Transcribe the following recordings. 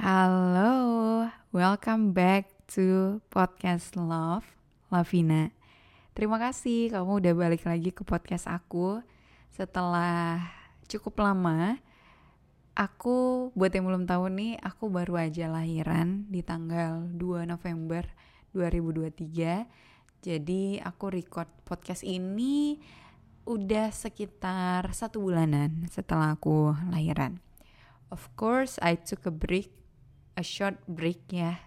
Halo, welcome back to podcast Love, Lavina. Terima kasih kamu udah balik lagi ke podcast aku setelah cukup lama. Aku buat yang belum tahu nih, aku baru aja lahiran di tanggal 2 November 2023. Jadi aku record podcast ini udah sekitar satu bulanan setelah aku lahiran. Of course, I took a break, a short break ya.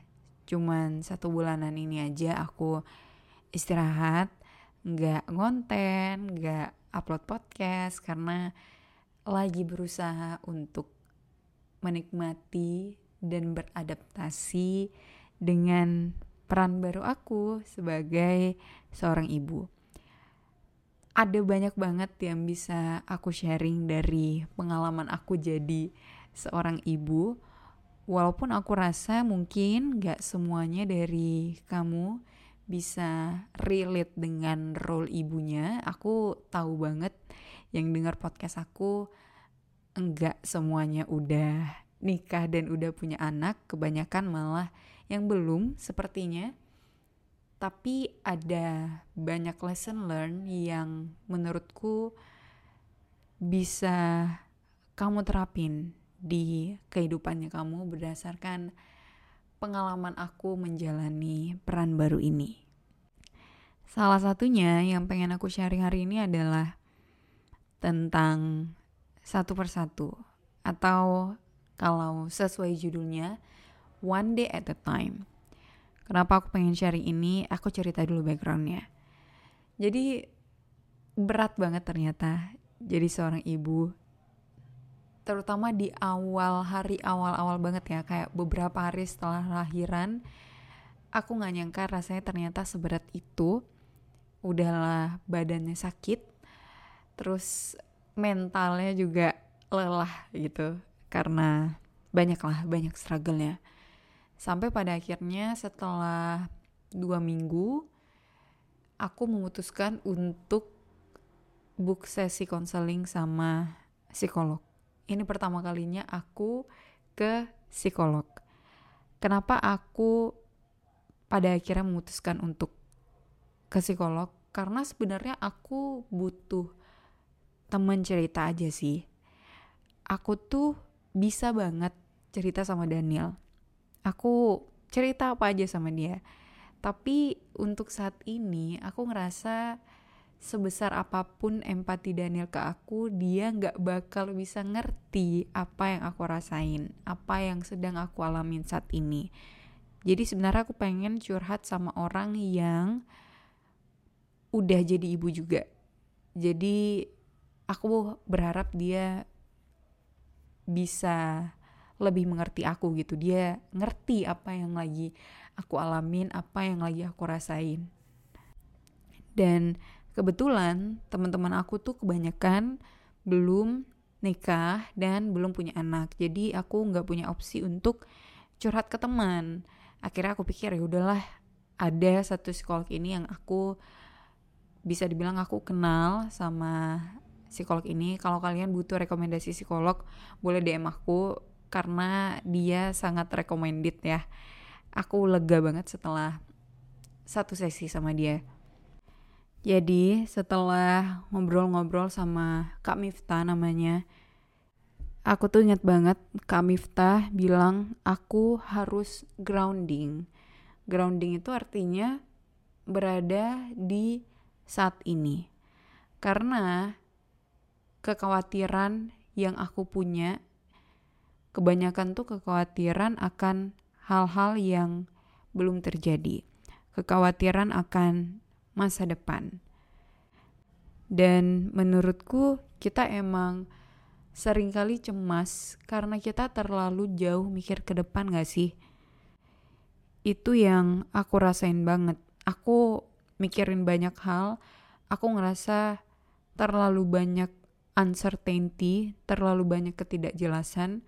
Cuman satu bulanan ini aja aku istirahat, nggak ngonten, nggak upload podcast karena lagi berusaha untuk menikmati dan beradaptasi dengan peran baru aku sebagai seorang ibu. Ada banyak banget yang bisa aku sharing dari pengalaman aku jadi seorang ibu. Walaupun aku rasa mungkin gak semuanya dari kamu bisa relate dengan role ibunya. Aku tahu banget yang dengar podcast aku enggak semuanya udah nikah dan udah punya anak, kebanyakan malah yang belum sepertinya. Tapi ada banyak lesson learn yang menurutku bisa kamu terapin di kehidupannya kamu berdasarkan pengalaman aku menjalani peran baru ini. Salah satunya yang pengen aku sharing hari ini adalah tentang satu persatu atau kalau sesuai judulnya One Day at a Time. Kenapa aku pengen sharing ini? Aku cerita dulu backgroundnya. Jadi berat banget ternyata jadi seorang ibu. Terutama di awal hari awal-awal banget ya, kayak beberapa hari setelah lahiran, aku nggak nyangka rasanya ternyata seberat itu. Udahlah badannya sakit, terus mentalnya juga lelah gitu karena banyak lah banyak struggle-nya sampai pada akhirnya setelah dua minggu aku memutuskan untuk book sesi konseling sama psikolog ini pertama kalinya aku ke psikolog. Kenapa aku pada akhirnya memutuskan untuk ke psikolog? Karena sebenarnya aku butuh temen cerita aja sih. Aku tuh bisa banget cerita sama Daniel. Aku cerita apa aja sama dia. Tapi untuk saat ini aku ngerasa sebesar apa pun empati Daniel ke aku dia nggak bakal bisa ngerti apa yang aku rasain apa yang sedang aku alamin saat ini. Jadi sebenarnya aku pengen curhat sama orang yang udah jadi ibu juga. Jadi aku berharap dia bisa lebih mengerti aku gitu. Dia ngerti apa yang lagi aku alamin apa yang lagi aku rasain. Dan kebetulan teman-teman aku tuh kebanyakan belum nikah dan belum punya anak jadi aku nggak punya opsi untuk curhat ke teman akhirnya aku pikir ya udahlah ada satu psikolog ini yang aku bisa dibilang aku kenal sama psikolog ini kalau kalian butuh rekomendasi psikolog boleh DM aku karena dia sangat recommended ya. Aku lega banget setelah satu sesi sama dia. Jadi setelah ngobrol-ngobrol sama Kak Miftah namanya, aku tuh inget banget Kak Miftah bilang aku harus grounding. Grounding itu artinya berada di saat ini. Karena kekhawatiran yang aku punya kebanyakan tuh kekhawatiran akan hal-hal yang belum terjadi. Kekhawatiran akan masa depan. Dan menurutku kita emang sering kali cemas karena kita terlalu jauh mikir ke depan gak sih? Itu yang aku rasain banget. Aku mikirin banyak hal, aku ngerasa terlalu banyak uncertainty, terlalu banyak ketidakjelasan,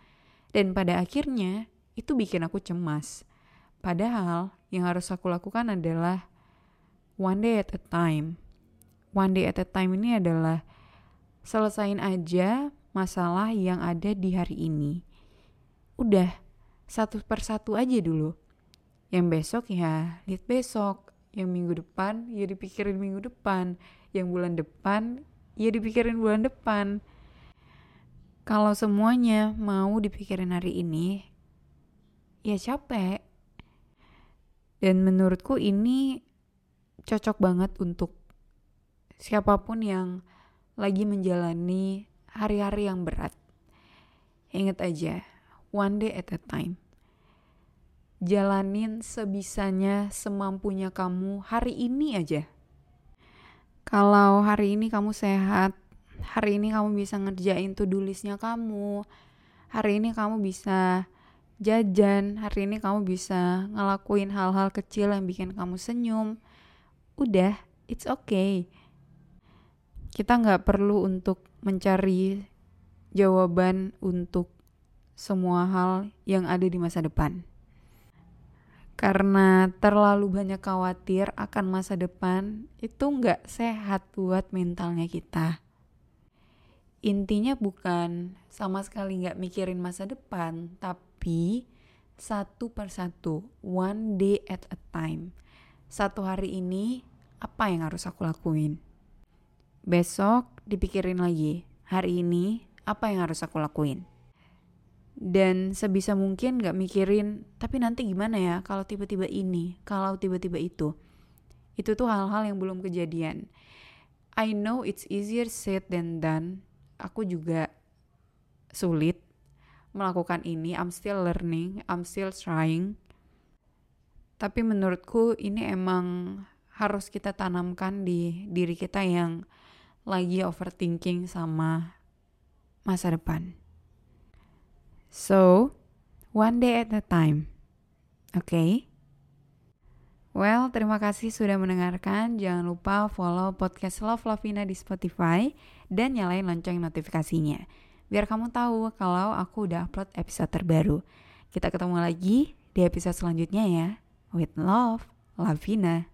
dan pada akhirnya itu bikin aku cemas. Padahal yang harus aku lakukan adalah one day at a time. One day at a time ini adalah selesain aja masalah yang ada di hari ini. Udah, satu persatu aja dulu. Yang besok ya lihat besok, yang minggu depan ya dipikirin minggu depan, yang bulan depan ya dipikirin bulan depan. Kalau semuanya mau dipikirin hari ini, ya capek. Dan menurutku ini cocok banget untuk siapa pun yang lagi menjalani hari-hari yang berat. Ingat aja, one day at a time. Jalanin sebisanya, semampunya kamu hari ini aja. Kalau hari ini kamu sehat, hari ini kamu bisa ngerjain to-do listnya kamu, hari ini kamu bisa jajan, hari ini kamu bisa ngelakuin hal-hal kecil yang bikin kamu senyum. Udah, it's okay. Kita nggak perlu untuk mencari jawaban untuk semua hal yang ada di masa depan. Karena terlalu banyak khawatir akan masa depan, itu nggak sehat buat mentalnya kita. Intinya bukan sama sekali nggak mikirin masa depan, tapi satu persatu, one day at a time. Satu hari ini, apa yang harus aku lakuin? Besok dipikirin lagi, hari ini apa yang harus aku lakuin. Dan sebisa mungkin gak mikirin, tapi nanti gimana ya kalau tiba-tiba ini, kalau tiba-tiba itu. Itu tuh hal-hal yang belum kejadian. I know it's easier said than done. Aku juga sulit melakukan ini. I'm still learning, I'm still trying. Tapi menurutku ini emang harus kita tanamkan di diri kita yang lagi overthinking sama masa depan. So, one day at a time. Oke? Okay? Well, terima kasih sudah mendengarkan. Jangan lupa follow podcast Love Lovina di Spotify dan nyalain lonceng notifikasinya. Biar kamu tahu kalau aku udah upload episode terbaru. Kita ketemu lagi di episode selanjutnya ya. With love, Lavina.